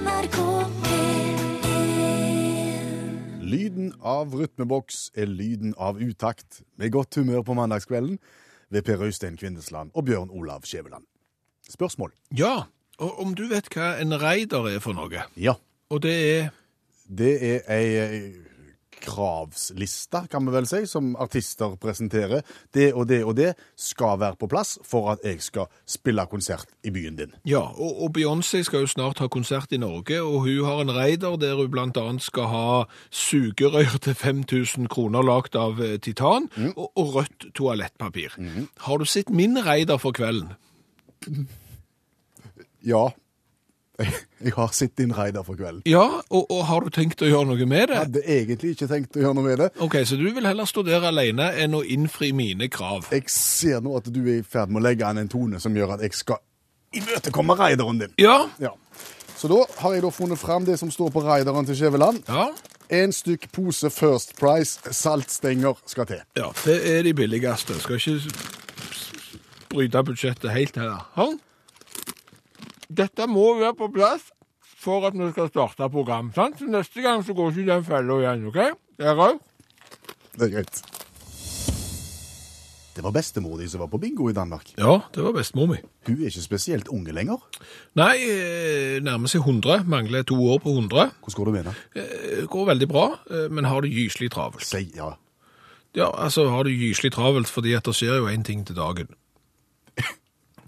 NRK P1 Lyden av rytmeboks er lyden av utakt, med godt humør på mandagskvelden ved Per Øystein Kvindesland og Bjørn Olav Skjæveland. Spørsmål? Ja, og om du vet hva en raider er for noe, Ja. og det er Det er ei eh, kravsliste, kan vi vel si, som artister presenterer. Det og det og det skal være på plass for at jeg skal spille konsert i byen din. Ja, og, og Beyoncé skal jo snart ha konsert i Norge, og hun har en raider der hun annet skal ha sugerør til 5000 kroner lagt av titan titan, og, og rødt toalettpapir. Har du sett min raider for kvelden? Ja. Jeg har sett din raider for kvelden. Ja, og, og har du tenkt å gjøre noe med det? Hadde egentlig ikke tenkt å gjøre noe med det. Ok, så du vil heller stå der alene enn å innfri mine krav? Jeg ser nå at du er i ferd med å legge an en tone som gjør at jeg skal imøtekomme raideren din. Ja, Ja. Så da har jeg da funnet fram det som står på raideren til Skjæveland. ja, En stykk pose First Price saltstenger skal til. ja, det er de billigste. Skal ikke bryte budsjettet helt her. Ha? Dette må være på plass for at vi skal starte program. Sant? Så neste gang så går ikke den fella igjen, OK? Det er rød? Det er greit. Det var bestemor di som var på bingo i Danmark. Ja, det var bestemor mi. Hun er ikke spesielt unge lenger. Nei, eh, nærmer seg 100. Mangler to år på 100. Hvordan går det med henne? Eh, Går veldig bra, eh, men har det gyselig travelt. Si ja. Ja, altså har det gyselig travelt fordi at det skjer jo én ting til dagen.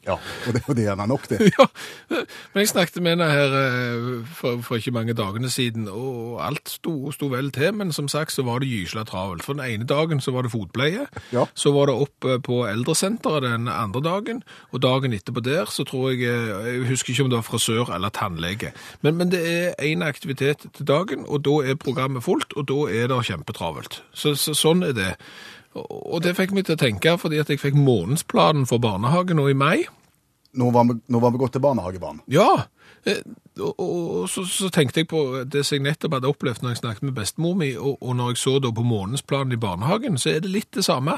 Ja, og det, og det er gjerne nok, det. Ja, men jeg snakket med henne her eh, for, for ikke mange dagene siden, og alt sto, sto vel til, men som sagt så var det gysla travelt. For den ene dagen så var det fotpleie, Ja. så var det opp eh, på eldresenteret den andre dagen, og dagen etterpå der så tror jeg, eh, jeg husker ikke om det var frisør eller tannlege, men, men det er en aktivitet til dagen, og da er programmet fullt, og da er det kjempetravelt. Så, så sånn er det. Og det fikk meg til å tenke, fordi at jeg fikk månedsplanen for barnehagen nå i mai, Nå var vi, nå var vi gått til barnehagebarn. ja, eh, og, og så, så tenkte jeg på det som jeg nettopp hadde opplevd når jeg snakket med bestemor mi, og, og når jeg så da på månedsplanen i barnehagen, så er det litt det samme.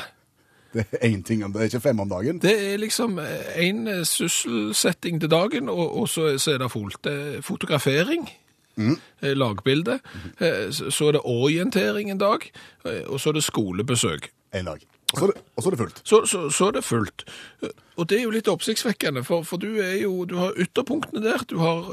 Det er én ting, om det er ikke fem om dagen. Det er liksom en sysselsetting til dagen, og, og så, så er det fullt. Er fotografering, Mm. lagbilde, Mm så så er det orientering en dag, eh, og så er det skolebesøk. En dag. Og så og så er det fullt. Så, så, så er det fullt. Og det er jo litt oppsiktsvekkende, for, for du jo, du har ytterpunktene der. Du har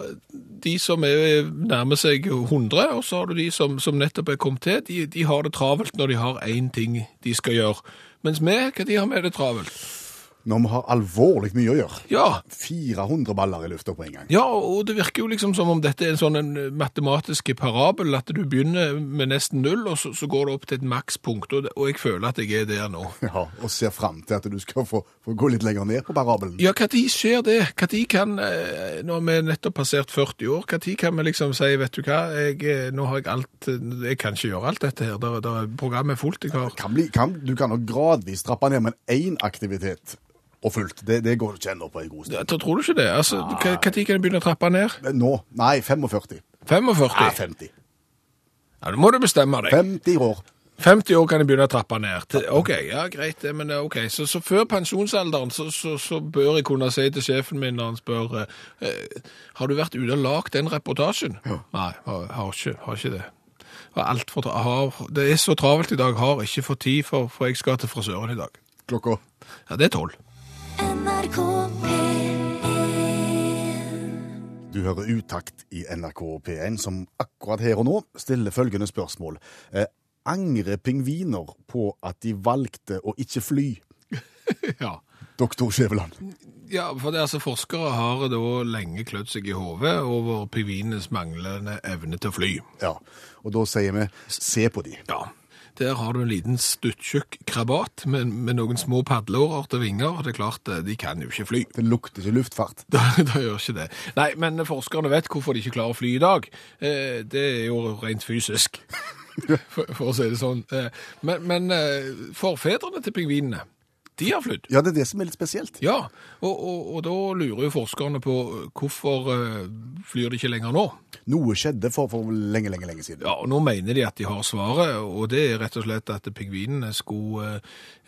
de som er nærmer seg 100, og så har du de som, som nettopp er kommet til. De, de har det travelt når de har én ting de skal gjøre. Mens vi, hva de har med det travelt? Når vi har alvorlig mye å gjøre. Ja, 400 baller i lufta på en gang. ja, og det virker jo liksom som om dette er en sånn en matematisk parabel, at du begynner med nesten null, og så, så går det opp til et makspunkt, og, og jeg føler at jeg er der nå. Ja, Og ser fram til at du skal få, få gå litt lenger ned på parabelen. Ja, tid skjer det? Tid kan, eh, når vi nettopp passert 40 år, tid kan vi liksom si, vet du hva, jeg, eh, nå har jeg alt, eh, jeg kan ikke gjøre alt dette her, der, der, programmet er fullt, jeg har... Kan bli, kan, du kan nok gradvis trappe ned, men én aktivitet og fullt, det, det går ikke ennå på en god stund. Ja, da tror du ikke det? Altså, tid kan du begynne å trappe ned? Nå? Nei, 45. 45? Ja, 50. Ja, nå må du bestemme deg. 50 år. 50 år kan jeg begynne å trappe ned. Ok, ja, greit, det, men eh, ok. Så, så før pensjonsalderen så, så, så bør jeg kunne si til sjefen min når han spør eh, eh, Har du vært ute og lagd den reportasjen? Ja. Nei, har, har, ikke, har ikke det. Har for, har, det er så travelt i dag, har ikke fått tid, for, for jeg skal til frisøren i dag. Klokka Ja, det er tolv. NRK P1 Du hører utakt i NRK P1, som akkurat her og nå stiller følgende spørsmål. Eh, angrer pingviner på at de valgte å ikke fly? Ja. Doktor Skjæveland. Ja, for det, altså, forskere har da lenge klødd seg i hodet over pingvinenes manglende evne til å fly. Ja, og da sier vi se på de. Ja, der har du en liten stuttjukk krabat med, med noen små padleårer til vinger, og det er klart, eh, de kan jo ikke fly. Det lukter ikke luftfart. Da, da gjør ikke det. Nei, men forskerne vet hvorfor de ikke klarer å fly i dag. Eh, det er jo rent fysisk, for, for å si det sånn. Eh, men men eh, forfedrene til pingvinene, de har flydd. Ja, det er det som er litt spesielt. Ja, og, og, og da lurer jo forskerne på eh, hvorfor eh, flyr de ikke lenger nå. Noe skjedde for, for lenge, lenge, lenge siden. Ja, og nå mener de at de har svaret, og det er rett og slett at pingvinene skulle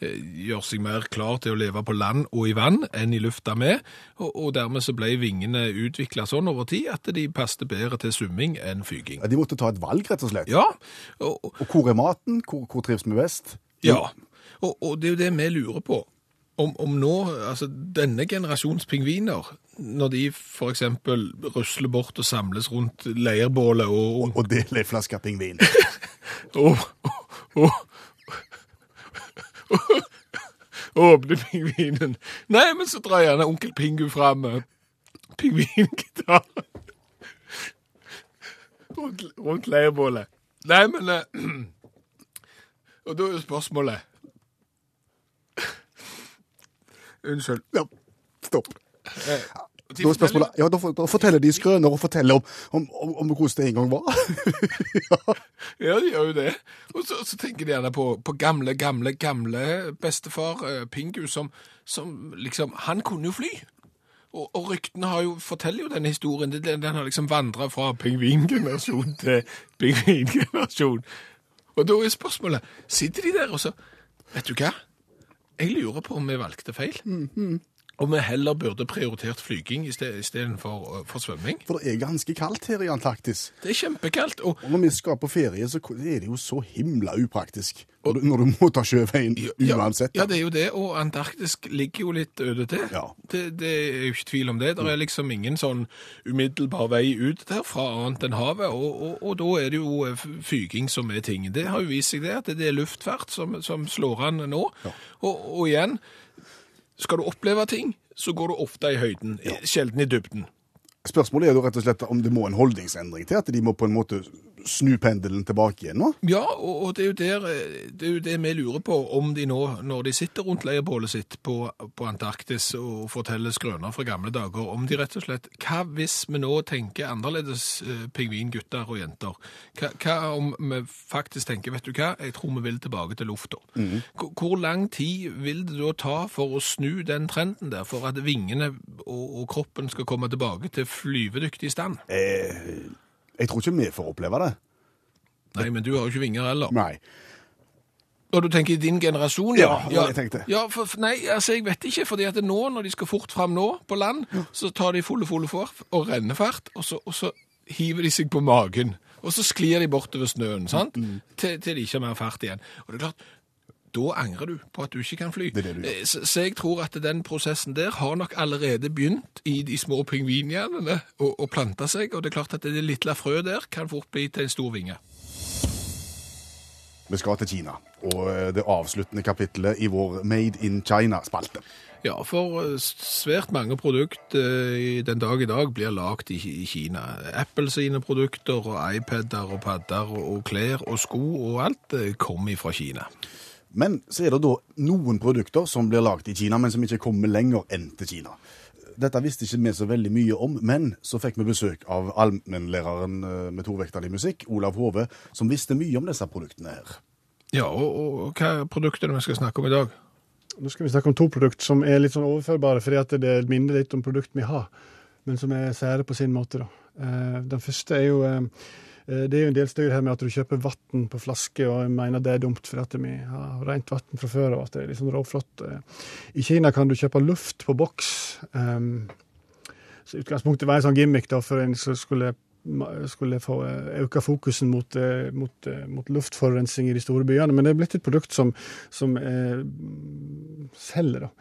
eh, gjøre seg mer klar til å leve på land og i vann enn i lufta med, og, og dermed så ble vingene utvikla sånn over tid at de passet bedre til summing enn fyging. Ja, De måtte ta et valg, rett og slett. Ja, og, og- Og hvor er maten? Hvor, hvor trives vi best? ja. Og, og det er jo det vi lurer på. Om, om nå, altså denne generasjons pingviner, når de eksempel rusler bort og samles rundt leirbålet og, Og dele ei flaske pingvin. og, og, og, åpne pingvinen. Nei, men så drar gjerne onkel Pingu fram med pingvingitar rundt, rundt leirbålet. Nei, men eh, Og da er jo spørsmålet Unnskyld. Ja, stopp. Eh, Da er spørsmålet, ja, da, da forteller de skrøner og forteller om, om, om, om hvordan det en gang var. Ja, de gjør jo det. Og så, så tenker de gjerne på, på gamle, gamle, gamle bestefar eh, Pingu, som, som liksom Han kunne jo fly. Og, og ryktene har jo, forteller jo denne historien. Den, den har liksom vandra fra pingvingenerasjon til pingvingenerasjon. Og da er spørsmålet Sitter de der og så Vet du hva? Jeg lurer på om vi valgte feil. Om vi heller burde prioritert flyging istedenfor for svømming. For det er ganske kaldt her i Antarktis. Det er kjempekaldt. Og Og når vi skal på ferie, så er det jo så himla upraktisk. Du, når du må ta sjøveien Ja, uansett. Ja, det er jo det, og Antarktis ligger jo litt øde til. Ja. Det, det er jo ikke tvil om det. Det er liksom ingen sånn umiddelbar vei ut derfra annet enn havet, og, og, og da er det jo eh, fyging som er tingen. Det har jo vist seg det, at det er luftfart som, som slår an nå. Og, og igjen, skal du oppleve ting, så går du ofte i høyden, sjelden i dybden. Spørsmålet er jo rett og slett om det må en holdningsendring til, at de må på en måte snu pendelen tilbake igjen nå. Ja, og, og det, er der, eh, det er jo det vi lurer på, om de nå, når de sitter rundt leirbålet sitt på, på Antarktis og forteller skrøner fra gamle dager, om de rett og slett, hva hvis vi nå tenker annerledes eh, pingvingutter og jenter? Hva, hva om vi faktisk tenker, vet du hva, jeg tror vi vil tilbake til lufta. Hvor, hvor lang tid vil det da ta for å snu den trenden der, for at vingene og, og kroppen skal komme tilbake til flyvedyktig stand? Eh, jeg tror ikke vi får oppleve det. Nei, men du har jo ikke vinger heller. Nei. Og du tenker i din generasjon, Ja, det var det jeg tenkte. Ja, for, for- nei, altså jeg vet ikke, fordi at nå, når de skal fort fram nå på land, så tar de fulle, fulle fart og rennefart, og så, og så hiver de seg på magen. Og så sklir de bortover snøen, sant? Mm, Til, til de ikke har mer fart igjen. Og det er klart, da angrer du på at du ikke kan fly. Det det du. Eh, Så, så jeg tror at den prosessen der har nok allerede begynt i de små pingvinhjernene å, å plante seg, og det er klart at det lille frø der kan fort bli til en stor vinge. Vi skal til Kina, og eh, det avsluttende kapitlet i vår Made in China-spalte. Ja, for eh, svært mange produkt eh, den dag i dag blir lagt i, Kina. Apple sine produkter og iPader og padder og, klær og sko og alt kommer fra Kina. Men så er det da noen produkter som blir laget i Kina, men som ikke kommer lenger enn til Kina. Dette visste ikke vi så veldig mye om, men så fikk vi besøk av allmennlæreren eh, med tovektig musikk, Olav Hove, som visste mye om disse produktene her. Ja, og, og, og hva er produktene vi skal snakke om i dag? Nå skal vi snakke om to produkter som er litt sånn overførbare, fordi at det minner litt om produkt vi har, men som er sære på sin måte. da. Eh, Den første er jo eh, Det er jo en del styr her med at du kjøper vann på flaske, og jeg mener det er dumt, for at vi har rent vann fra før og at det er liksom råflott. Eh, I Kina kan du kjøpe luft på boks. Um, så Utgangspunktet var en sånn gimmick da, for en som skulle, skulle få eh, øke fokusen mot, eh, mot, eh, mot luftforurensning i de store byene. Men det er blitt et produkt som, som eh, selger. da.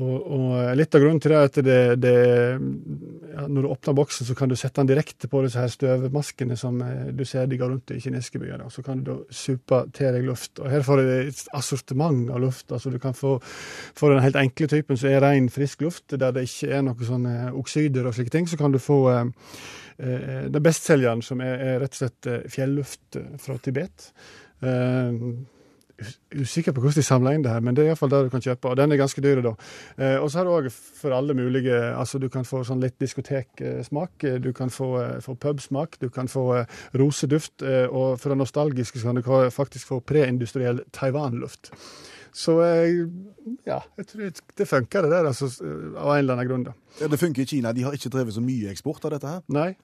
Og, og litt av grunnen til det er at det, det ja, når du åpner boksen, så kan du sette den direkte på disse her støvmaskene som eh, du ser de går rundt i kinesiske byer. Så kan du da supe til deg luft. Og her får du et assortiment av luft. altså Du kan få, få den helt enkle typen som er ren, frisk luft, der det ikke er noe sånne oksyder og slike ting. Så kan du få eh, eh, den bestselgeren, som er, er rett og slett eh, fjelluft fra Tibet. Eh, Usikker på hvordan de samler inn det her, men det er iallfall det du kan kjøpe. Og den er ganske dyr, da. Eh, og så har du òg for alle mulige Altså, du kan få sånn litt diskoteksmak, eh, du kan få, eh, få pubsmak, du kan få roseduft, og for det nostalgiske så kan du faktisk få preindustriell Taiwan-luft. Så ja, jeg tror det funker det der, altså, av en eller annen grunn. da. Ja, Det funker i Kina. De har ikke drevet så mye eksport av dette her. Nei,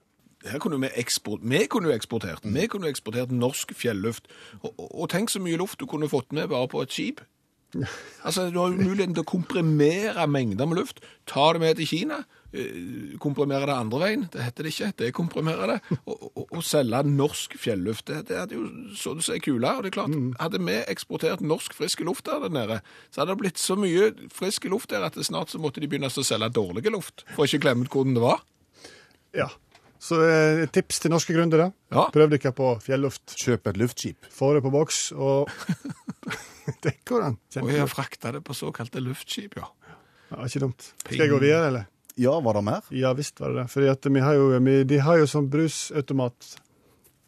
Her kunne vi, eksport, vi kunne eksportert. Vi kunne eksportert norsk fjelluft. Og, og, tenk så mye luft du kunne fått med bare på et skip. Altså, Du har jo muligheten til å komprimere mengder med luft. Ta det med til Kina. eh, Komprimere det andre veien. Det heter det ikke. Dekomprimere det. Og, og, og selge norsk fjelluft. Det, det hadde jo så du ser kula. Og det er klart, hadde vi eksportert norsk frisk luft der nede, så hadde det blitt så mye frisk luft der at det snart så måtte de begynne å selge dårlig luft. For ikke å glemme hvordan det var. ja. Så eh, et tips til norske gründere. Ja. Prøv dere på fjelluft. Kjøp et luftskip. Få det på boks, og går an. Og jeg har frakta det på såkalte luftskip, ja. Ja, ikke dumt. Skal jeg gå videre, eller? Ja, var det mer? Ja visst var det det. At vi har jo, vi, de har jo sånn brusautomat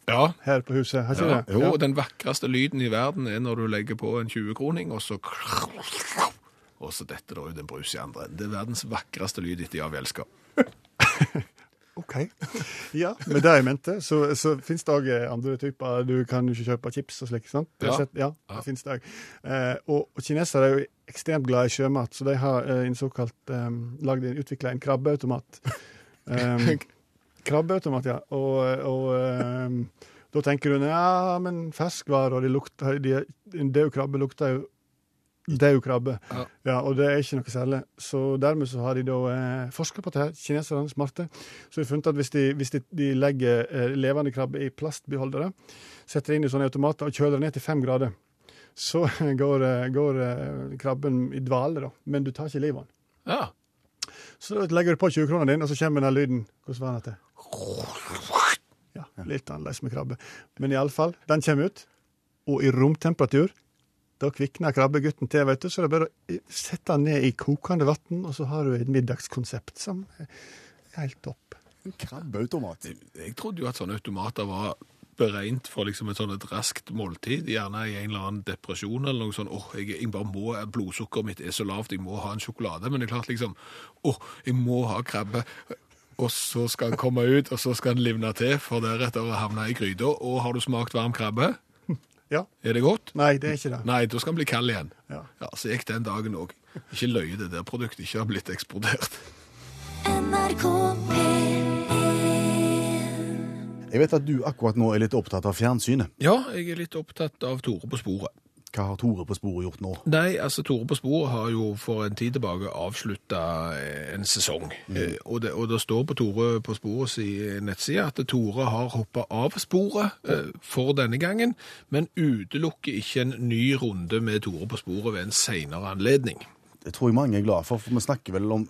Ja, her på huset, har ikke ja. det? Jo, den vakreste lyden i verden er når du legger på en 20-kroning, og så Og så detter det ut en brus i andre. Det er verdens vakreste lyd etter Ja, vi elsker. OK. Ja, med det jeg mente, så, så finnes det òg andre typer. Du kan jo ikke kjøpe chips og slikt. sant? Ja. ja, det finnes det òg. Eh, og, og kinesere er jo ekstremt glad i sjømat, så de har eh, en såkalt eh, utvikla en krabbeautomat. Um, krabbeautomat, ja. Og, og eh, da tenker du ja, men ferskvarer, de lukter de, En død krabbe lukter jo død krabbe. Ja. Ja, og det er ikke noe særlig. Så dermed så har de da eh, forska på det her, kineserne er smarte. Så de har funnet at hvis de, hvis de, de legger eh, levende krabbe i plastbeholdere, setter det inn i sånne automater og kjøler det ned til fem grader, så går, eh, går eh, krabben i dvale, da. Men du tar ikke livet av den. Ja. Så legger du på 20-krona din, og så kommer den lyden. Hvordan var den? Ja, litt annerledes med krabbe. Men iallfall, den kommer ut. Og i romtemperatur, da kvikner krabbegutten til, vet du. Så det er bare å sette den ned i kokende vann, og så har du et middagskonsept som er helt topp. En krabbeautomat. Jeg trodde jo at sånne automater var beregnet for liksom et sånn et raskt måltid, gjerne i en eller annen depresjon eller noe sånn, åh, jeg, jeg bare må, blodsukkeret mitt er så lavt, jeg må ha en sjokolade, men det er klart liksom, åh, jeg må ha krabbe, og så skal den komme ut, og så skal den livne til, for deretter å havne i gryta, og har du smakt varm krabbe? Ja. Er det godt? Nei, det er ikke det. Nei, da skal den bli kald igjen. Ja. Ja, så gikk den dagen òg. Ikke løye det der produktet ikke har blitt eksportert. NRK P1 Jeg vet at du akkurat nå er litt opptatt av fjernsynet. Ja, jeg er litt opptatt av Tore på sporet. Hva har Tore på sporet gjort nå? Nei, altså Tore på sporet har jo for en tid tilbake avslutta en sesong. Eh, Og, det, og det står på Tore på sporet si nettside at Tore har hoppa av sporet eh, for denne gangen, men utelukker ikke en ny runde med Tore på sporet ved en seinere anledning. Det tror jeg mange er glad for, for vi snakker vel om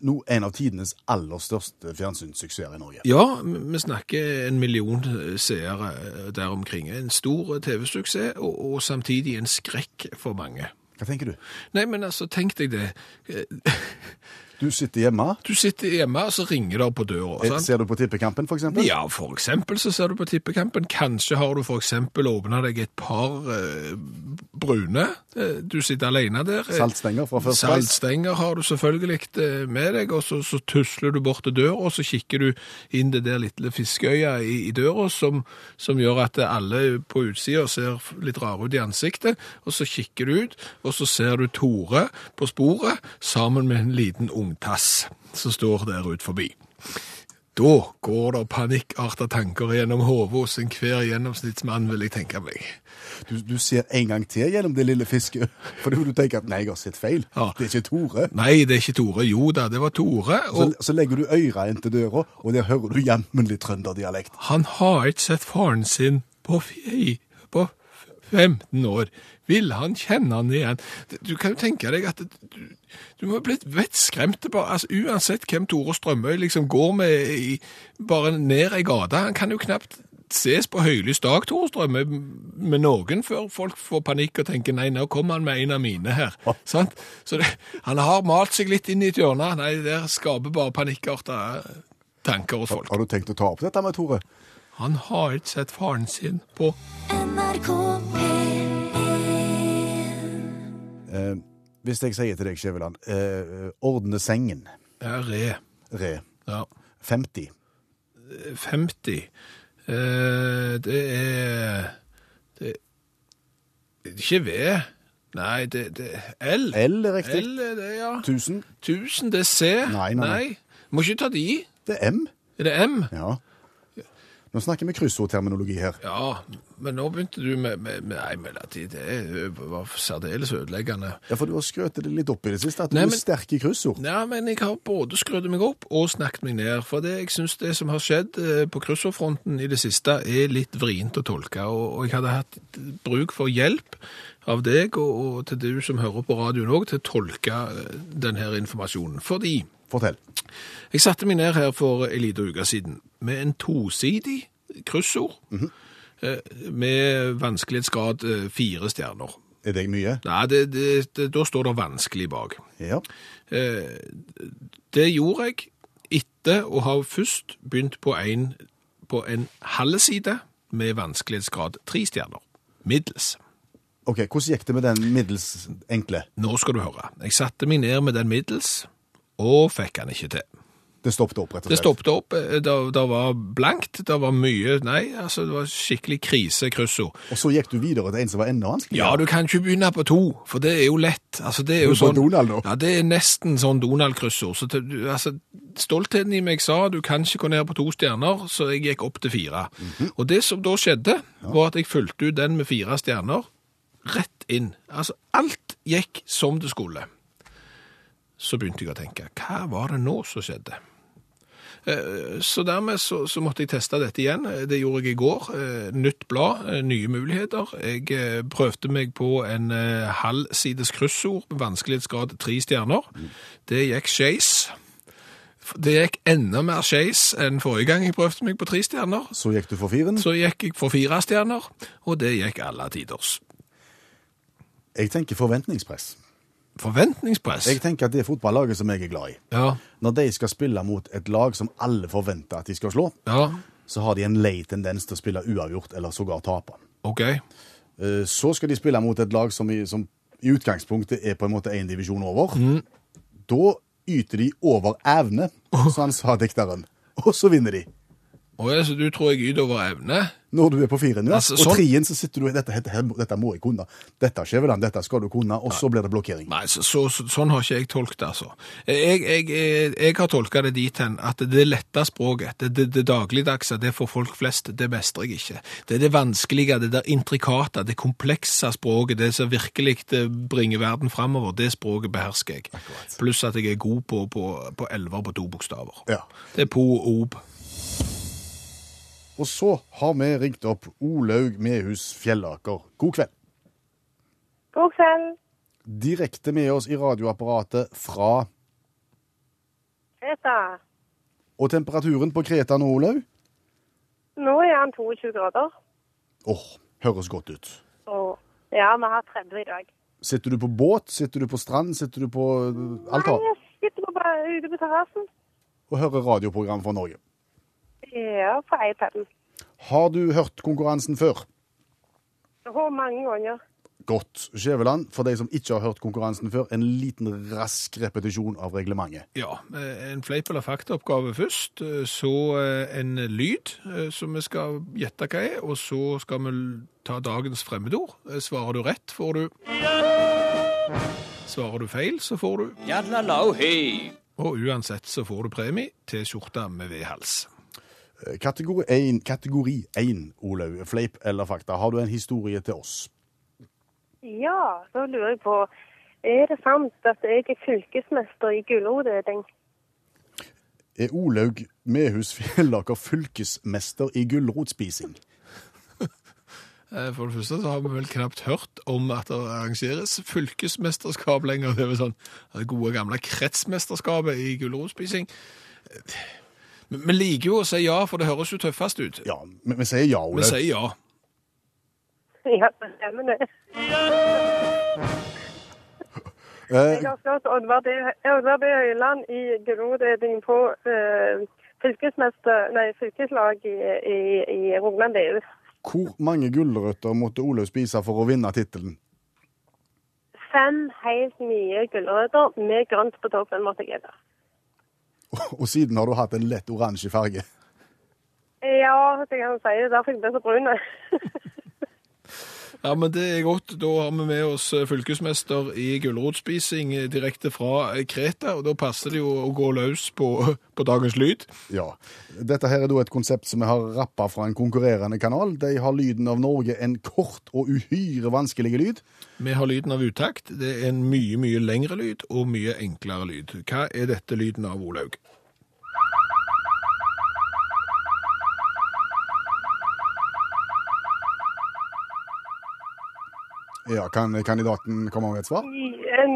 no, en av tidenes aller største fjernsynssuksesser i Norge. Ja, vi snakker en million seere eh, der omkring. En stor TV-suksess, og, og samtidig en skrekk for mange. Hva tenker du? Nei, men altså, tenk deg det. Du sitter hjemme. Du sitter hjemme, og så ringer det på døra. Eh, sant? Ser du på Tippekampen, eksempel? Ja, eksempel så ser du på tippekampen. Kanskje har du eksempel åpnet deg et par eh, brune. Eh, du sitter alene der. Eh, Saltstenger fra First Price. Saltstenger har du selvfølgelig med deg, og så, så tusler du bort til døra, og så kikker du inn det der lille fiskeøyet i, i døra, som, som gjør at alle på utsida ser litt rare ut i ansiktet, og så kikker du ut, og så ser du Tore på sporet, sammen med en liten ungtass som står der ut forbi. Da går det panikkarta tanker gjennom hodet hos enhver gjennomsnittsmann, vil jeg tenke meg. Du, du ser en gang til gjennom det lille fisket, for du tenker at nei, jeg har sett feil. Ja. Det er ikke Tore. Nei, det er ikke Tore. Jo da, det var Tore. Så, Og så legger du øra inn til døra, og der hører du jammen litt trønderdialekt. han har ikke sett faren sin på, fje, på 15 år. Vil han kjenne han igjen? Du kan jo tenke deg at du, du må ha blitt vettskremt. til altså, uansett hvem Tore Strømøy liksom går med i, bare ned ei gate. Han kan jo knapt ses på høylys dag, Tore Strømøy, med noen før folk får panikk og tenker nei, nå kommer han med en av mine her. Sant? Så det, han har malt seg litt inn i et hjørne. Nei, det der skaper bare panikkartede tanker hos folk. Har du tenkt å ta opp dette med Tore? Han har ikke sett faren sin på NRK P1 Eh, hvis jeg sier til deg, Skjæveland, eh, ordne sengen, ja, re. re, Ja. 50. 50. Eh, det er Det det er ikke ved. Nei, det, det L. L er riktig. L er det, ja. 1000. 1000, det er C. Nei, nei, nei. Må ikke ta de. Det er M. Er det M? Ja. Nå snakker vi kryssordterminologi her. Ja, men nå begynte du med, med, med Nei, melodi, det var særdeles ødeleggende. Ja, for du har skrøtet det litt opp i det siste, at du Nei, er sterk i kryssord. Nei, men jeg har både skrøt meg opp og snakket meg ned. For det, jeg syns det som har skjedd eh, på kryssordfronten i det siste, er litt vrient å tolke. Og, og jeg hadde hatt bruk for hjelp av deg og, og til du som hører på radioen òg, til å tolke eh, denne informasjonen. Fordi Fortell. jeg satte meg ned her for en liten uke siden med en tosidig kryssord. eh, Med vanskelighetsgrad eh, fire stjerner. Er det mye? Nei, det, det, det, da står det vanskelig bak. Ja. Eh, det gjorde jeg etter å ha først begynt på en, på en halv side med vanskelighetsgrad tre stjerner. Middels. Ok, hvordan gikk det med den middels enkle? Nå skal du høre. Jeg satte meg ned med den middels, og fikk han ikke til. Det stoppet opp, rett og slett? Det stoppet opp. eh, Det, det var blankt. Det var mye Nei, altså, det var skikkelig krisekryssord. Og så gikk du videre til en som var enda vanskeligere. Ja, du kan ikke begynne på to, for det er jo lett. Altså, det er jo sånn, Donald nå. Ja, det er nesten sånn Donald-kryssord. Så det- altså, stoltheten i meg sa du kan ikke gå ned på to stjerner, så jeg gikk opp til fire. Mhm. Og det som da skjedde, var at jeg fulgte ut den med fire stjerner rett inn. Altså, alt gikk som det skulle. Så begynte jeg å tenke, hva var det nå som skjedde? Eh, Så dermed så, så måtte jeg teste dette igjen. Eh, Det gjorde jeg i går. Eh, Nytt blad, nye muligheter. Jeg prøvde meg på en eh, halvsides kryssord vanskelighetsgrad tre stjerner. Det gikk skeis. Det gikk enda mer skeis enn forrige gang jeg prøvde meg på tre stjerner. Så gikk du for firen. Så gikk jeg for fire stjerner, og det gikk alle tiders. Jeg tenker forventningspress. Forventningspress. Jeg tenker at det fotballaget som jeg er glad i, Ja, når de skal spille mot et lag som alle forventer at de skal slå, ja, så har de en lei tendens til å spille uavgjort eller sågar tape. ok. Eh, Så skal de spille mot et lag som i, som i utgangspunktet er på en måte én divisjon over. Da yter de over evne, sånn sa dikteren. Og så vinner de. Og ja, så du tror jeg yter over evne? Når du er på firen, ja. Altså, og sånn- trien så sitter du i dette, dette, dette må jeg kunne. Dette, Skjæveland, dette skal du kunne. Og så blir det blokkering. Nei, så, så, så, sånn har ikke jeg tolket det, altså. Jeg, jeg, jeg, jeg har tolket det dit hen at det lette språket, det, det, det dagligdagse, det for folk flest, det mestrer jeg ikke. Det er det vanskelige, det der intrikate, det komplekse språket, det som virkelig det bringer verden fremover, det språket behersker jeg. Pluss at jeg er god på, på, på elver på to bokstaver. Ja. Det er po og ob. Og så har vi ringt opp Olaug Mehus Fjellaker. God kveld. God kveld. Direkte med oss i radioapparatet fra Kreta. Og temperaturen på Kreta nå, Olaug? Nå er den 22 grader. Åh, høres godt ut. Oh, ja, vi har 30 i dag. Sitter du på båt, sitter du på strand, sitter du på uh, altar Nei, jeg sitter på, bare ute på terrassen. og hører radioprogram fra Norge? Ja, på iPaden. Har du hørt konkurransen før? Og mange ganger. Godt. Skjæveland, for de som ikke har hørt konkurransen før, en liten rask repetisjon av reglementet. Ja, eh, en fleip eller faktaoppgave først, eh, så eh, en lyd som vi skal gjette hva er, og så skal vi ta dagens fremmedord. Svarer du rett, får du Svarer du feil, så får du Og uansett så får du premie til skjorte med V-hals. Kategori 1, kategori 1 Olaug. Fleip eller fakta. Har du en historie til oss? Ja, da lurer jeg på Er det sant at jeg er fylkesmester i gulrotøding? Er Olaug Mehus Fjellaker fylkesmester i gulrotspising? Eh, For det første så har vi vel knapt hørt om at det arrangeres fylkesmesterskap lenger. Det er vel sånn det gode gamle kretsmesterskapet i gulrotspising. Men vi liker jo å si ja, for det høres jo tøffest ut. Ja, men vi sier ja, Vi sier ja. Ja, det stemmer det. Eh, Jeg har slått Oddvar B. Høiland i gulroteting på eh, fylkesmester, nei, fylkeslag i, i, i Rogaland EU. hvor mange gulrøtter måtte Olaug spise for å vinne tittelen? Fem helt nye gulrøtter med grønt på toppen måtte jeg spise. Og siden har du hatt en lett oransje farge. Ja, jeg kan jeg si. Derfor jeg ble så brun. Ja, men det er godt. Da har vi med oss eh, fylkesmester i gulrotspising eh, direkte fra eh, Kreta, og da passer det jo å gå løs på, på dagens lyd. Ja. Dette her er da et konsept som vi har rappa fra en konkurrerende kanal. De har lyden av Norge, en kort og uhyre vanskelig lyd. Vi har lyden av utakt. Det er en mye, mye lengre lyd og mye enklere lyd. Hva er dette lyden av, Olaug? Ja, Kan kandidaten komme med et svar? En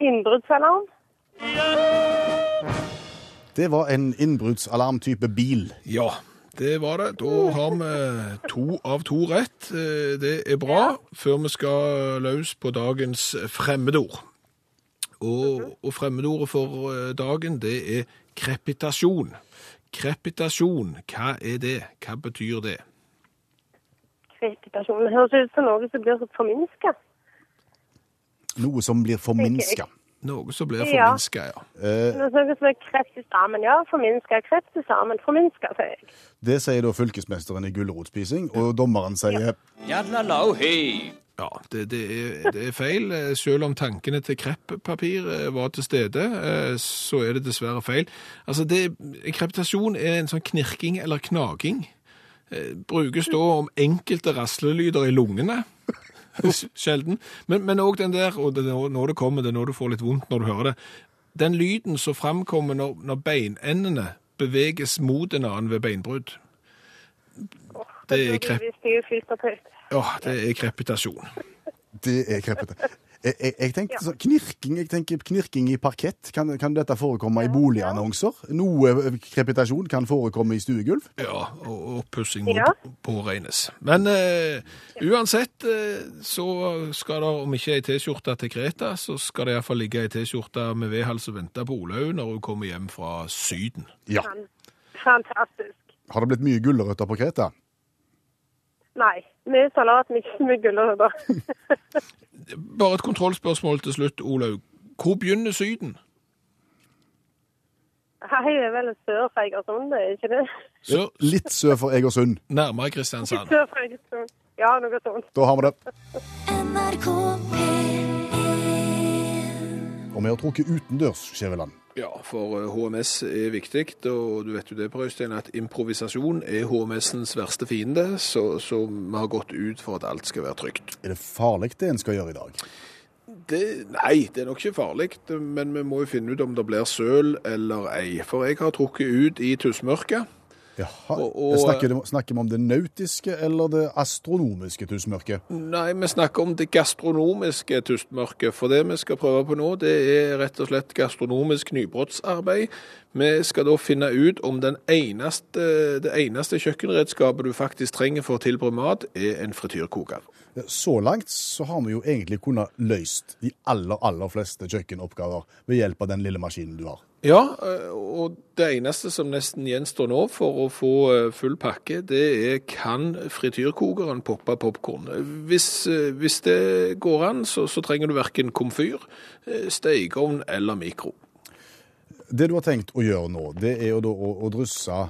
innbruddsalarm. Det var en innbruddsalarmtype bil. Ja, det var det. Da har vi to av to rett. Eh, Det er bra, før vi skal løs på dagens fremmedord. Og, og fremmedordet for eh, dagen, det er krepitasjon. Krepitasjon, hva er det? Hva betyr det? Det høres ut som noe som blir forminska. Noe som blir forminska. Noe som blir Ja. forminska, ja. Eh, Noe som er kreft i stammen, Ja, forminska. i stammen, Forminska, sier jeg. det sier da fylkesmesteren i gulrotspising, og dommeren sier Ja, det, det, er, det er feil. Eh, Selv om tankene til kreppapir eh, var til stede, så er det dessverre feil. Altså, det, Krepitasjon er en sånn knirking eller knaging. Eh, Brukes da om enkelte raslelyder i lungene. Sjelden. Men, òg den der, og det er nå- nå det kommer, det er nå du får litt vondt når du hører det, den lyden som framkommer når, når beinendene beveges mot en annen ved beinbrudd. Det er krep... Ja, det er krepitasjon. Det er kreppete. Jeg, jeg, jeg tenkte sånn, knirking, jeg tenker knirking i parkett. Kan, kan dette forekomme i boligannonser? Noe krepitasjon kan forekomme i stuegulv? Ja, og oppussing må Ja. påregnes. Men eh, uansett eh, så skal det, om ikke ei T-skjorte til Kreta, så skal det iallfall ligge ei T-skjorte med vedhals og vente på Olaug når hun kommer hjem fra Syden. Ja. Fantastisk. Har det blitt mye gulrøtter på Kreta? Nei. Mye salat, mye med gulrøtter. Bare et kontrollspørsmål til slutt, Olaug. Hvor begynner Syden? Hei, det er vel sør for Egersund, det er ikke det? Sør, Litt sør for Egersund. nærmere Kristiansand. Litt Sør for Egersund. Ja, noe sånt. Da har vi det. NRK P1 Og vi har trukket utendørs, Skjæveland. Ja, for eh, HMS er viktig, og du vet jo det, Per Øystein, at improvisasjon er HMS-ens verste fiende, så, så vi har gått ut for at alt skal være trygt. Er det farlig det en skal gjøre i dag? Det, nei, det er nok ikke farlig, men vi må jo finne ut om det blir søl eller ei. For jeg har trukket ut i tussmørket. Jaha. Og- og- snakker, snakker vi om det nautiske eller det astronomiske tusenmørket? Nei, vi snakker om det gastronomiske tustmørket. For det vi skal prøve på nå, det er rett og slett gastronomisk nybrottsarbeid. Vi skal da finne ut om den eneste, det eneste kjøkkenredskapet du faktisk trenger for å tilberede mat, er en frityrkoker. Så langt så har vi jo egentlig kunnet løst de aller, aller fleste kjøkkenoppgaver ved hjelp av den lille maskinen du har. Ja, eh, og det eneste som nesten gjenstår nå for å få eh, full pakke, det er kan frityrkokeren poppe popkorn. Hvis, eh, hvis det går an, så, så trenger du verken komfyr, stekeovn eller mikro. Det du har tenkt å gjøre nå, det er jo da å, å drysse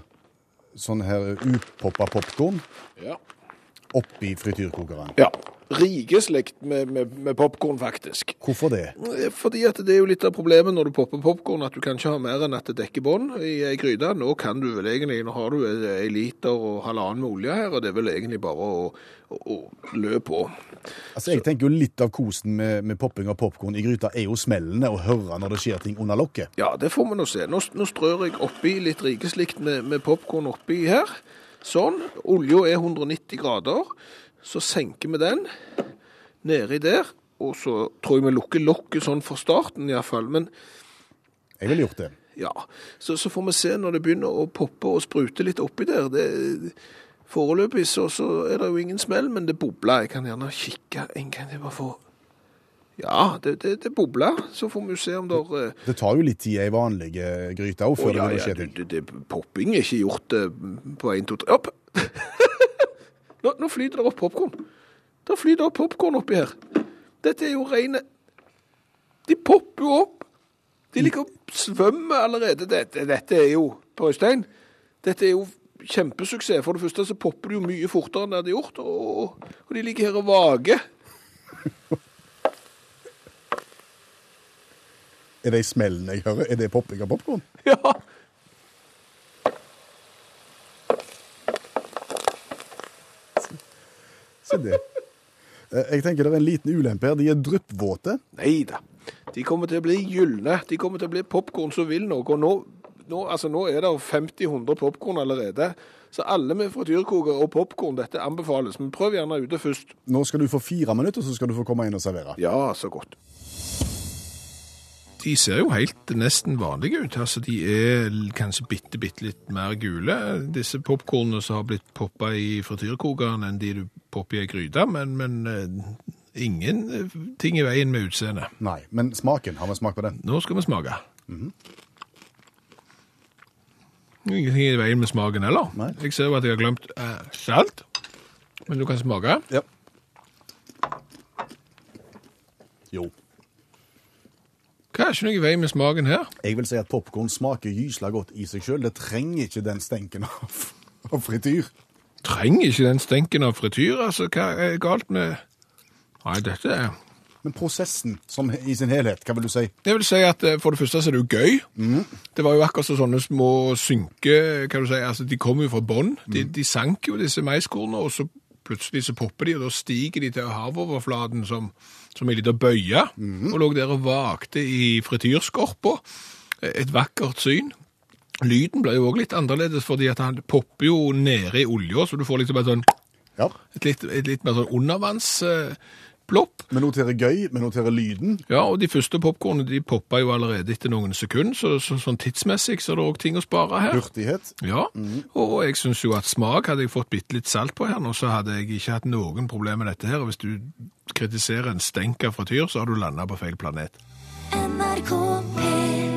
sånn her upoppa popkorn Ja. Oppi frityrkokeren. ja. Rikeslekt med, med, med popkorn, faktisk. Hvorfor det? Eh, Fordi at det er jo litt av problemet når du popper popkorn, at du kan ikke ha mer enn at det dekker bånd i ei gryte. Nå kan du vel egentlig, nå har du ei liter og halvannen med olje her, og det er vel egentlig bare å, å, å lø på. Altså, Jeg tenker jo litt av kosen med, med popping av popkorn i gryta er jo smellene å høre når det skjer ting under lokket. Ja, det får vi nå se. Nå, nå strør jeg oppi litt rikeslikt med, med popkorn oppi her. Sånn. Olja er 190 grader. Så senker vi den nedi der. Og så tror jeg vi lukker lokket sånn for starten iallfall. Men Jeg ville gjort det. ja, så, så får vi se når det begynner å poppe og sprute litt oppi der. Det, foreløpig så, så er det jo ingen smell, men det bobler. Jeg kan gjerne kikke jeg bare for Ja, det, det, det bobler. Så får vi se om det eh, Det tar jo litt tid i ei vanlig gryte òg før det ja, å ja, skje skjer ting. det, det, popping er ikke gjort eh, på 1, 2, 3 Opp! nå, nå flyter det opp popkorn. Det flyter opp popkorn oppi her. Dette er jo rene De popper jo opp. De ligger og svømmer allerede. Dette, dette er jo Per Øystein, dette er jo kjempesuksess. For det første så popper de jo mye fortere enn det hadde gjort, og, og de ligger her og vager. Er det smellen jeg hører? Er det popping av popkorn? Ja. Se det. Eh, Jeg tenker det er en liten ulempe her. De er dryppvåte. Nei da. De kommer til å bli gylne. De kommer til å bli popkorn som vil noe. Og nå, nå, altså, nå er det 50-100 popkorn allerede. Så alle med frityrkoker og popkorn, dette anbefales. Men prøv gjerne ute først. Nå skal du få fire minutter, så skal du få komme inn og servere. Ja, så godt. De ser jo helt nesten vanlige ut. Altså, de er kanskje bitte, bitte litt mer gule, disse popkornene som har blitt poppa i frityrkokeren enn de du popper i ei gryte, men, men eh, ingen eh, i veien med utseendet. Nei, men smaken, har vi smak på den? Nå skal vi smake. Ingenting i veien med smaken heller. Nei. Jeg ser jo at jeg har glemt eh, salt, men du kan smake. Ja. Hva er ikke noe i veien med smaken her? Jeg vil si at popkorn smaker gysla godt i seg sjøl. Det trenger ikke den stenken av, av frityr. Trenger ikke den stenken av frityr, altså. Hva er galt med Nei, dette er Men prosessen som i sin helhet, hva vil du si? Jeg vil si at eh, for det første så er det jo gøy. Det var jo akkurat så sånne små synke, kan du si, altså de kommer jo fra bånn. De, de sank jo disse maiskornene, og så plutselig så popper de, og da stiger de til havoverflaten som, som ei lita bøye, og lå der og vakte i frityrskorpa. Et vakkert syn. Lyden ble jo også litt annerledes, fordi at han popper jo nede i olja, så du får liksom et sånn, Ja, et litt, et litt mer sånn undervannsplopp. Vi noterer gøy, vi noterer lyden. Ja, og de første popkornene de poppa jo allerede etter noen sekunder, så, så sånn tidsmessig så er det òg ting å spare her. Hurtighet. Ja, og jeg syns jo at smak hadde jeg fått bitte litt salt på her nå, så hadde jeg ikke hatt noen problemer med dette her. Og hvis du kritiserer en stenk av frityr, så har du landa på feil planet. NRK P1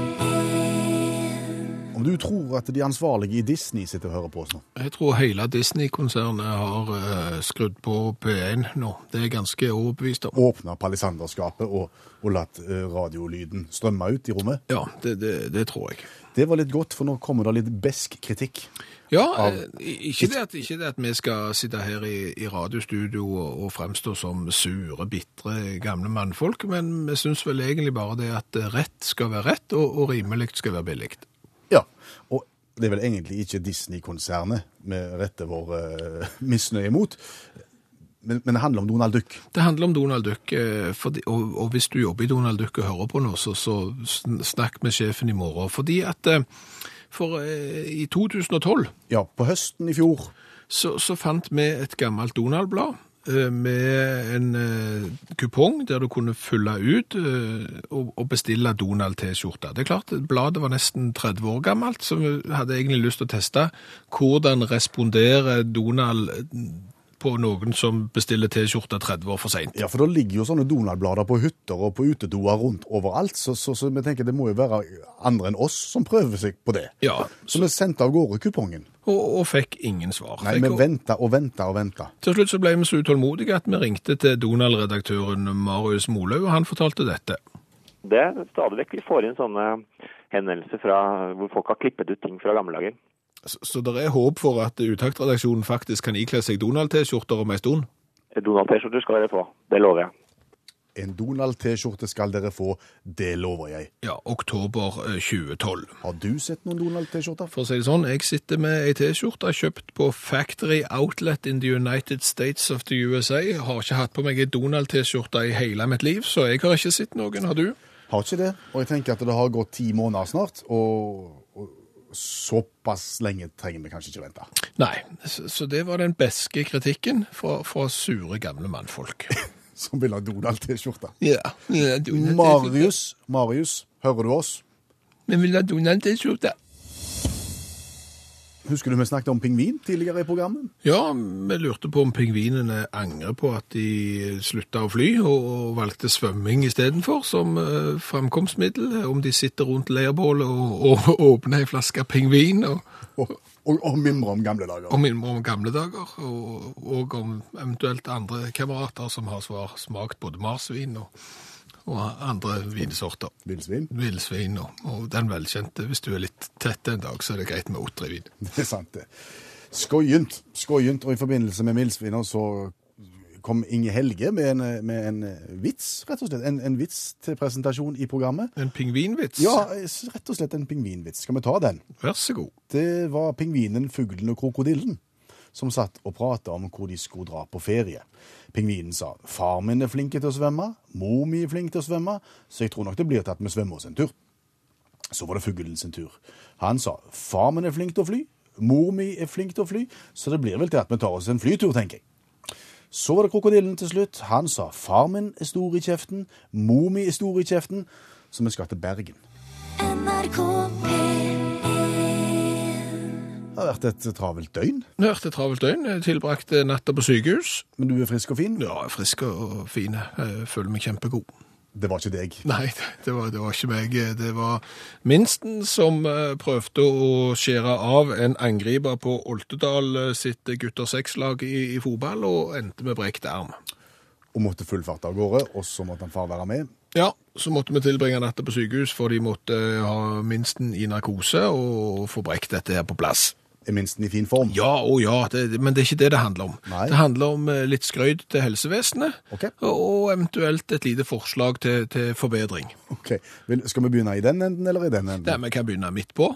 Om du tror at de ansvarlige i Disney sitter og hører på oss nå. Jeg tror hele Disney-konsernet har uh, skrudd på P1 nå. Det er ganske overbevist om. Åpna palisanderskapet og, og latt uh, radiolyden strømme ut i rommet. Ja, det, det, det tror jeg. Det var litt godt, for nå kommer det litt besk kritikk. Ja, Av- eh, ikke det, at, ikke det at vi skal sitte her i, i radiostudio og, og fremstå som sure, bitre, gamle mannfolk, men vi syns vel egentlig bare det at rett skal være rett, og, og rimelig skal være billig. Ja, og det er vel egentlig ikke Disney-konsernet vi retter vår uh, misnøye mot, men, men det handler om Donald Duck. Det handler om Donald Duck, eh, fordi, og, og hvis du jobber i Donald Duck og hører på nå, så, så snakk med sjefen i morgen. Fordi at eh, for i 2012 Ja, på høsten i fjor. så, så fant vi et gammelt Donald-blad med en eh, kupong der du kunne fylle ut eh, og bestille Donald-T-skjorte. Det er klart, bladet var nesten 30 år gammelt, så vi hadde egentlig lyst til å teste hvordan responderer Donald på noen som bestiller T-skjorte 30 år for sent. Ja, for da ligger jo sånne Donald-blader på hytter og på utedoer rundt overalt, så, så, så vi tenker det må jo være andre enn oss som prøver seg på det. Ja, Så vi sendte av gårde kupongen. og, og fikk ingen svar. Nei, vi venta og venta og venta. Til slutt så ble vi så utålmodige at vi ringte til Donald-redaktøren Marius Molaug, og han fortalte dette. Det er stadig vekk vi får inn sånne henvendelser fra hvor folk har klippet ut ting fra gamle dager. Så, så det er håp for at Utaktredaksjonen faktisk kan ikle seg Donald-T-skjorter om ei stund? Donald-T-skjorte skal dere få, det lover jeg. En Donald-T-skjorte skal dere få, det lover jeg. Ja, oktober eh, 2012. Har du sett noen Donald-T-skjorter? For å si det sånn, jeg sitter med ei T-skjorte kjøpt på Factory Outlet in the United States of the USA. Har ikke hatt på meg ei Donald-T-skjorte i hele mitt liv, så jeg har ikke sett noen. Har du? Har ikke det. Og jeg tenker at det har gått ti måneder snart, og såpass lenge trenger vi kanskje ikke vente. Nei, så, det var den beske kritikken fra, fra sure, gamle mannfolk. Som vil ha Donald-T-skjorte. Ja, ja Donald-T-skjorte. Marius, Marius, hører du oss? Vi vil ha Donald-T-skjorte. Husker du vi snakket om pingvin tidligere i programmet? Ja, vi lurte på om pingvinene angrer på at de slutta å fly og, valgte svømming istedenfor som uh, framkomstmiddel. Om de sitter rundt leirbålet og, og åpner ei flaske pingvin og, Og, og, og mimre om gamle dager. og mimrer om gamle dager. Og, og om eventuelt andre kamerater som har svar, smakt både marsvin og, og andre vinsorter. Villsvin. Villsvin og, og den velkjente. Hvis du er litt tett en dag, så er det greit med otrevin. Det er sant, det. Skojent. Skojent. Og i forbindelse med Milsviner så kom Inge Helge med en, med en vits, rett og slett. En, en vits til presentasjon i programmet. En pingvinvits? Ja, rett og slett en pingvinvits. Skal vi ta den? Vær så god. Det var pingvinen, fuglen og krokodillen som satt og prata om hvor de skulle dra på ferie. Pingvinen sa far min er flink til å svømme, mor mi er flink til å svømme, så jeg tror nok det blir til at vi svømmer oss en tur. Så var det fuglen sin tur. Han sa far min er flink til å fly, mor mi er flink til å fly, så det blir vel til at vi tar oss en flytur, tenker jeg. Så var det krokodillen til slutt. Han sa far min er stor i kjeften, mor mi er stor i kjeften, så vi skal til Bergen. NRK P1 Det har vært et travelt døgn, Det har vært et travelt døgn. Jeg tilbrakte natta på sykehus. men du er frisk og fin. Ja, frisk og fin. Jeg føler meg kjempegod. Det var ikke deg. Nei, det var, det var ikke meg. Det var minsten som eh, prøvde å skjære av en angriper på Oltedal eh, sitt gutter seks-lag i, i fotball, og endte med brekt arm. Og måtte full fart av gårde, og så måtte han far være med. Ja, så måtte vi tilbringe natta på sykehus, for de måtte eh, ha minsten i narkose og få brekt dette her på plass. Minsten i fin form? Ja og ja, det, men det er ikke det det handler om. Nei. Det handler om eh, litt skrøyd til helsevesenet, okay. og, eventuelt et lite forslag til, til forbedring. Ok. Vil, skal vi begynne i den enden, eller i den enden? Der vi kan begynne midt på,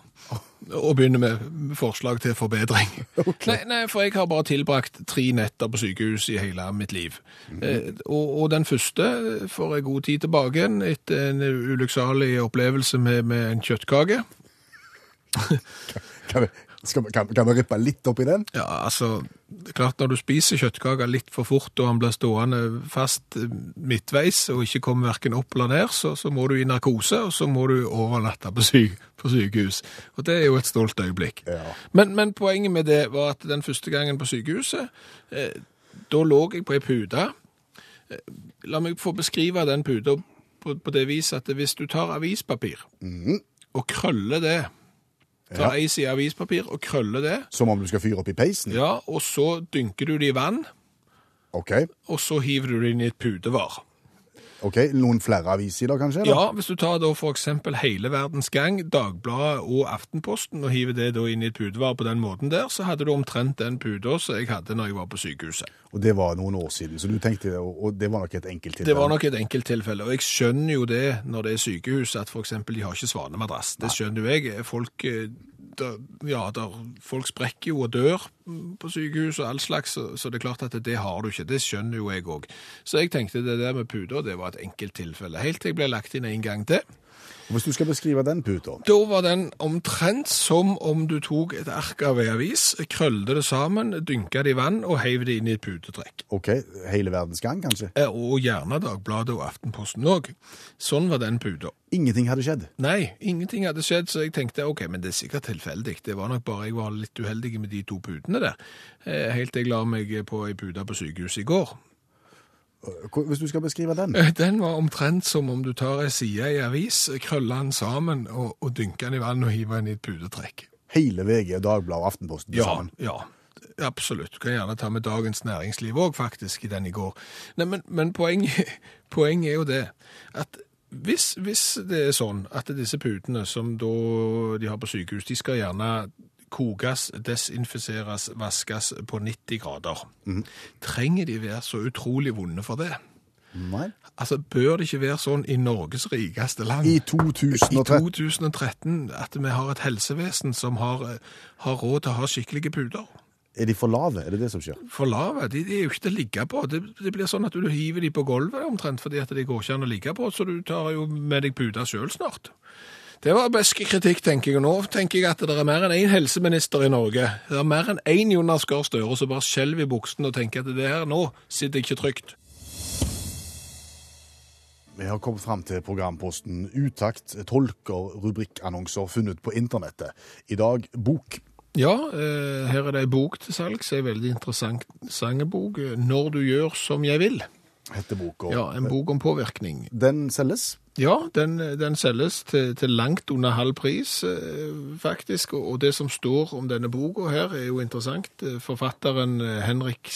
og begynne med forslag til forbedring. Okay. Nei, nei, for jeg har bare tilbrakt tre netter på sykehus i hele mitt liv. eh, og, og den første får jeg god tid tilbake etter en ulykksalig opplevelse med, med en kjøttkake. Skal, kan, kan vi rippe litt opp i den? Ja, altså, det er klart når du spiser kjøttkaker litt for fort, og han blir stående fast eh, midtveis, og ikke kommer hverken opp eller ned, så, så må du i narkose, og så må du overnatte på, syk, på sykehus. Og det er jo et stolt øyeblikk. Ja. Men, men poenget med det var at den første gangen på sykehuset, eh, da lå jeg på ei pute. Eh, La meg få beskrive den puta på, på det viset at hvis du tar avispapir og krøller det, tar Ja. ei side avispapir og krølle det, Som om du skal fyre opp i peisen? ja, og så dynker du det i vann, Ok. og så hiver du det inn i et putevar. Ok. Noen flere avissider, kanskje? eller? Ja, hvis du tar da eksempel hele verdens gang, Dagbladet og Aftenposten, og hiver det da inn i et putevar på den måten der, så hadde du omtrent den puta som jeg hadde når jeg var på sykehuset. Og det var noen år siden, så du tenkte, og og det var nok et enkelttilfelle? Det var nok et enkelttilfelle, og jeg skjønner jo det når det er sykehus, at eksempel de har ikke svanemadrass. Det skjønner jo jeg. Folk, eh, der, ja, der, folk sprekker jo og dør på sykehus og all slags, så, så det er klart at det, har du ikke. Det skjønner jo jeg òg. Så jeg tenkte det der med puter, det var et enkelttilfelle. Helt til jeg ble lagt inn en gang til. Hvis du skal beskrive den puta Da var den omtrent som om du tok et ark av ei avis, krøllet det sammen, dynka det i vann og heiv det inn i et putetrekk. Ok, hele verdens gang, kanskje? Eh, Og gjerne Dagbladet og Aftenposten òg. Sånn var den puta. Ingenting hadde skjedd? Nei, ingenting hadde skjedd, så jeg tenkte ok, men det er sikkert tilfeldig. Det var nok bare jeg var litt uheldig med de to putene der. Eh, Helt til jeg la meg på ei pute på sykehuset i går. Hvis du skal beskrive den? Eh, Den var omtrent som om du tar ei side i avis, krøller den sammen og, og dynker den i vann og hiver den i et putetrekk. Hele VG, Dagbladet og Aftenposten Ja, sammen? ja. Absolutt. Du kan gjerne ta med Dagens Næringsliv òg, faktisk, i den i går. Nei, men, men poenget, poenget er jo det at hvis, hvis det er sånn at disse putene som da de har på sykehus, de skal gjerne kokes, desinfiseres, vaskes på 90 grader. Trenger de være så utrolig vonde for det? Nei. Altså, Bør det ikke være sånn i Norges rikeste land? I I 2013 2013 at vi har et helsevesen som har, har råd til å ha skikkelige puter. Er de for lave? Er det det som skjer? For lave, de, de er jo ikke til å ligge på. Det, det blir sånn at du hiver de på gulvet omtrent, fordi at de går ikke an å ligge på, så du tar jo med deg puta sjøl snart. Det var besk kritikk, tenker jeg. Og nå tenker jeg at det er mer enn én helseminister i Norge. Det er mer enn én Jonas Gahr Støre som bare skjelver i buksene og tenker at det her nå sitter jeg ikke trygt. Vi har kommet fram til programposten Utakt tolker rubrikkannonser funnet på internettet. I dag bok. Ja, eh, her er det ei bok til salgs, ei veldig interessant sangebok. 'Når du gjør som jeg vil'. heter boka. Ja, En bok om påvirkning. Den selges. Ja, den, den selges til, til langt under halv pris, eh, faktisk. Og, det som står om denne boka her, er jo interessant. Eh, Forfatteren Henriks Henrik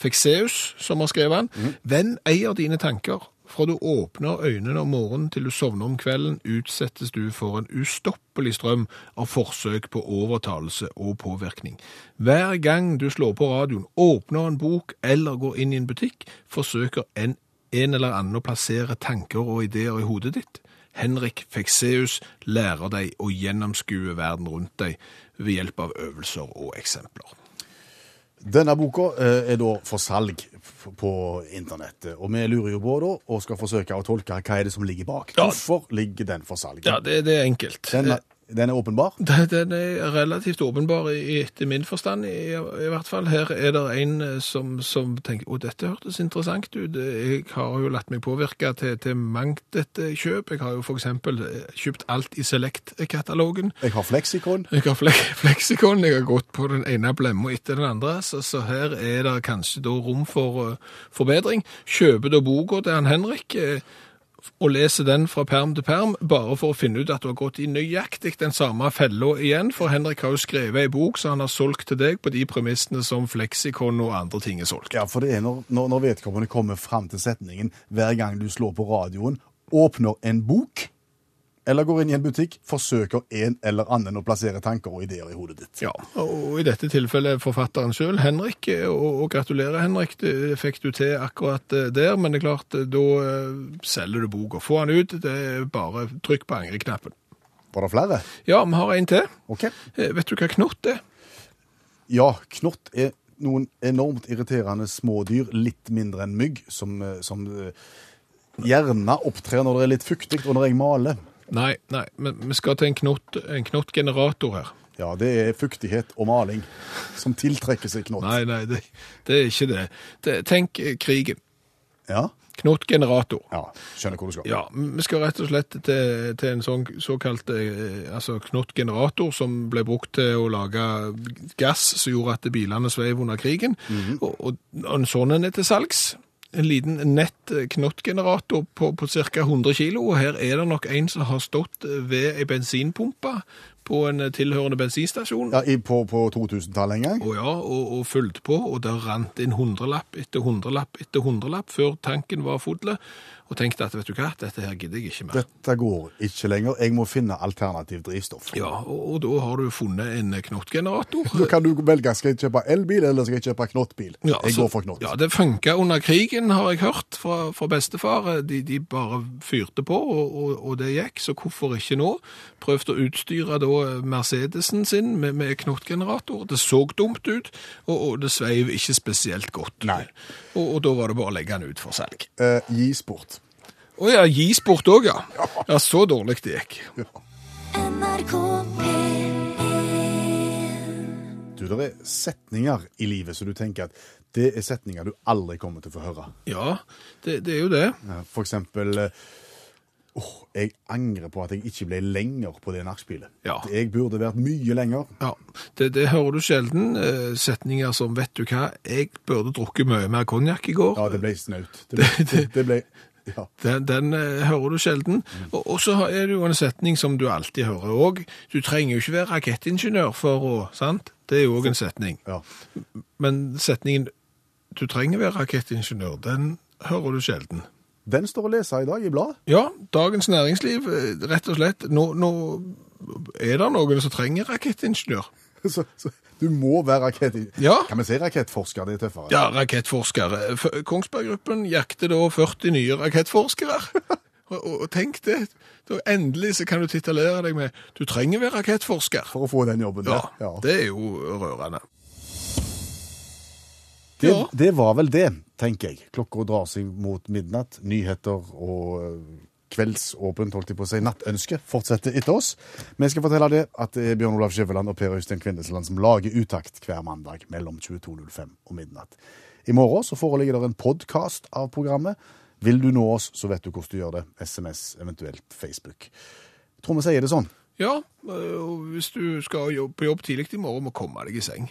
Fekseus, som har skrevet den. «Hvem eier dine tanker. Fra du åpner øynene om morgenen til du sovner om kvelden, utsettes du for en ustoppelig strøm av forsøk på overtalelse og påvirkning. Hver gang du slår på radioen, åpner en bok eller går inn i en butikk, forsøker en, en eller annen å plassere tanker og ideer i hodet ditt. Henrik Fekseus lærer deg å gjennomskue verden rundt deg ved hjelp av øvelser og eksempler. Denne boka eh, er da for salg på internettet, og vi lurer jo på da, og skal forsøke å tolke hva er det som ligger bak. Ja. Hvorfor ligger den for salg? Ja, det, det er enkelt. Den, den er åpenbar? Den er relativt åpenbar i- etter min forstand, i, i hvert fall. Her er det en eh, som, som tenker å, dette hørtes interessant ut. Jeg har jo latt meg påvirke til, til mangt et kjøp. Jeg har jo eksempel eh, kjøpt alt i Select-katalogen. Jeg har fleksikon. Jeg har fle fleksikon, jeg har gått på den ene blemma etter den andre, så, så her er det kanskje da rom for uh, forbedring. Kjøper da boka til han Henrik, eh, og leser den fra perm til perm, bare for å finne ut at du har gått i nøyaktig den samme fella igjen, for Henrik har jo skrevet ei bok som han har solgt til deg på de premissene som fleksikon og andre ting er solgt. Ja, for det er når, når, når vedkommende kommer fram til setningen hver gang du slår på radioen, åpner en bok, eller går inn i en butikk, forsøker en eller annen å plassere tanker og ideer i hodet ditt. Ja, og i dette tilfellet forfatteren selv, Henrik, eh, og, og gratulerer Henrik, det fikk du til akkurat eh, der, men det er klart, eh, da selger du boka. Få den ut, det er bare trykk på angreknappen. Var det flere? Ja, vi har en til. Ok. Vet du hva knott er? Ja, knott er noen enormt irriterende smådyr, litt mindre enn mygg, som, som gjerne opptrer når det er litt fuktig, og når jeg maler. Nei, nei, men vi skal til en knott, en knottgenerator her. Ja, det er fuktighet og maling som tiltrekker seg knott. Nei, nei, det, det er ikke det. det tenk eh, krigen. Ja, Knottgenerator. ja, skjønner hvor du skal. Ja, vi skal rett og slett til, til en sånn såkalt eh, altså knottgenerator som ble brukt til å lage gass som gjorde at bilene sveiv under krigen. og, og, og en sånn en er til salgs. En liten nett knottgenerator på, på ca. 100 kg. her er det nok en som har stått ved ei bensinpumpe på en tilhørende bensinstasjon. Ja, i, på, på 2000-tallet en gang. Og ja, og, og fulgte på, og der rant inn hundrelapp etter hundrelapp etter hundrelapp før tanken var full, og tenkte at vet du hva, dette her gidder jeg ikke mer. Dette går ikke lenger. Jeg må finne alternativ drivstoff. Ja, og, og da har du funnet en knottgenerator. Da kan du velge skal jeg kjøpe elbil eller skal jeg kjøpe knottbil. Ja, jeg så- går for knott. Ja, det funka under krigen, har jeg hørt fra, fra bestefar. De, de bare fyrte på, og, og, og det gikk, så hvorfor ikke nå? Prøvde å utstyre da Mercedesen sin med, med knottgenerator. Det så dumt ut, og, og det sveiv ikke spesielt godt. Nei. Og, og da var det bare å legge den ut for salg. Eh, gi sport. Å ja, gi sport òg, ja. Ja, så dårlig det gikk. NRK P1 Du, det er setninger i livet så du tenker at det er setninger du aldri kommer til å få høre. Ja, det, det er jo det. For eksempel åh, jeg angrer på at jeg ikke ble lenger på det nachspielet. Ja. Jeg burde vært mye lenger. Ja, det, det hører du sjelden. eh, Setninger som 'vet du hva, jeg burde drukket mye mer konjakk i går'. Ja, det ble snaut. Det, ble- det, det ble ja. Den, den eh, hører du sjelden. Og, og så er det jo en setning som du alltid hører òg. Du trenger jo ikke være rakettingeniør for å Sant? Det er jo òg en setning. ja. Men setningen 'du trenger være rakettingeniør', den hører du sjelden. Den står å lese i dag i bladet. Ja, Dagens Næringsliv, eh, rett og slett. Nå, nå er det noen som trenger rakettingeniør. Så, så du må være rakettingeniør. Ja. Kan vi si rakettforsker? Det er tøffere. Ja, rakettforskere. F- Kongsberg-gruppen jakter da 40 nye rakettforskere. og, og, og tenk det, da endelig så kan du titulere deg med du trenger være rakettforsker. For å få den jobben Ja. Ja. det er jo rørende. Det, Ja. det var vel det, tenker jeg. Klokka drar seg mot midnatt. Nyheter og eh, kveldsåpent, holdt jeg på å si, nattønske fortsetter etter oss. Vi skal fortelle det at det er Bjørn Olav Skjæveland og Per Øystein Kvindesland som lager Utakt hver mandag mellom 22.05 og midnatt. I morgen så foreligger det en podkast av programmet. Vil du nå oss, så vet du hvordan du gjør det. SMS, eventuelt Facebook. Jeg tror vi sier det sånn. Ja, øh, og hvis du skal på jobb tidlig i morgen, må komme deg i seng.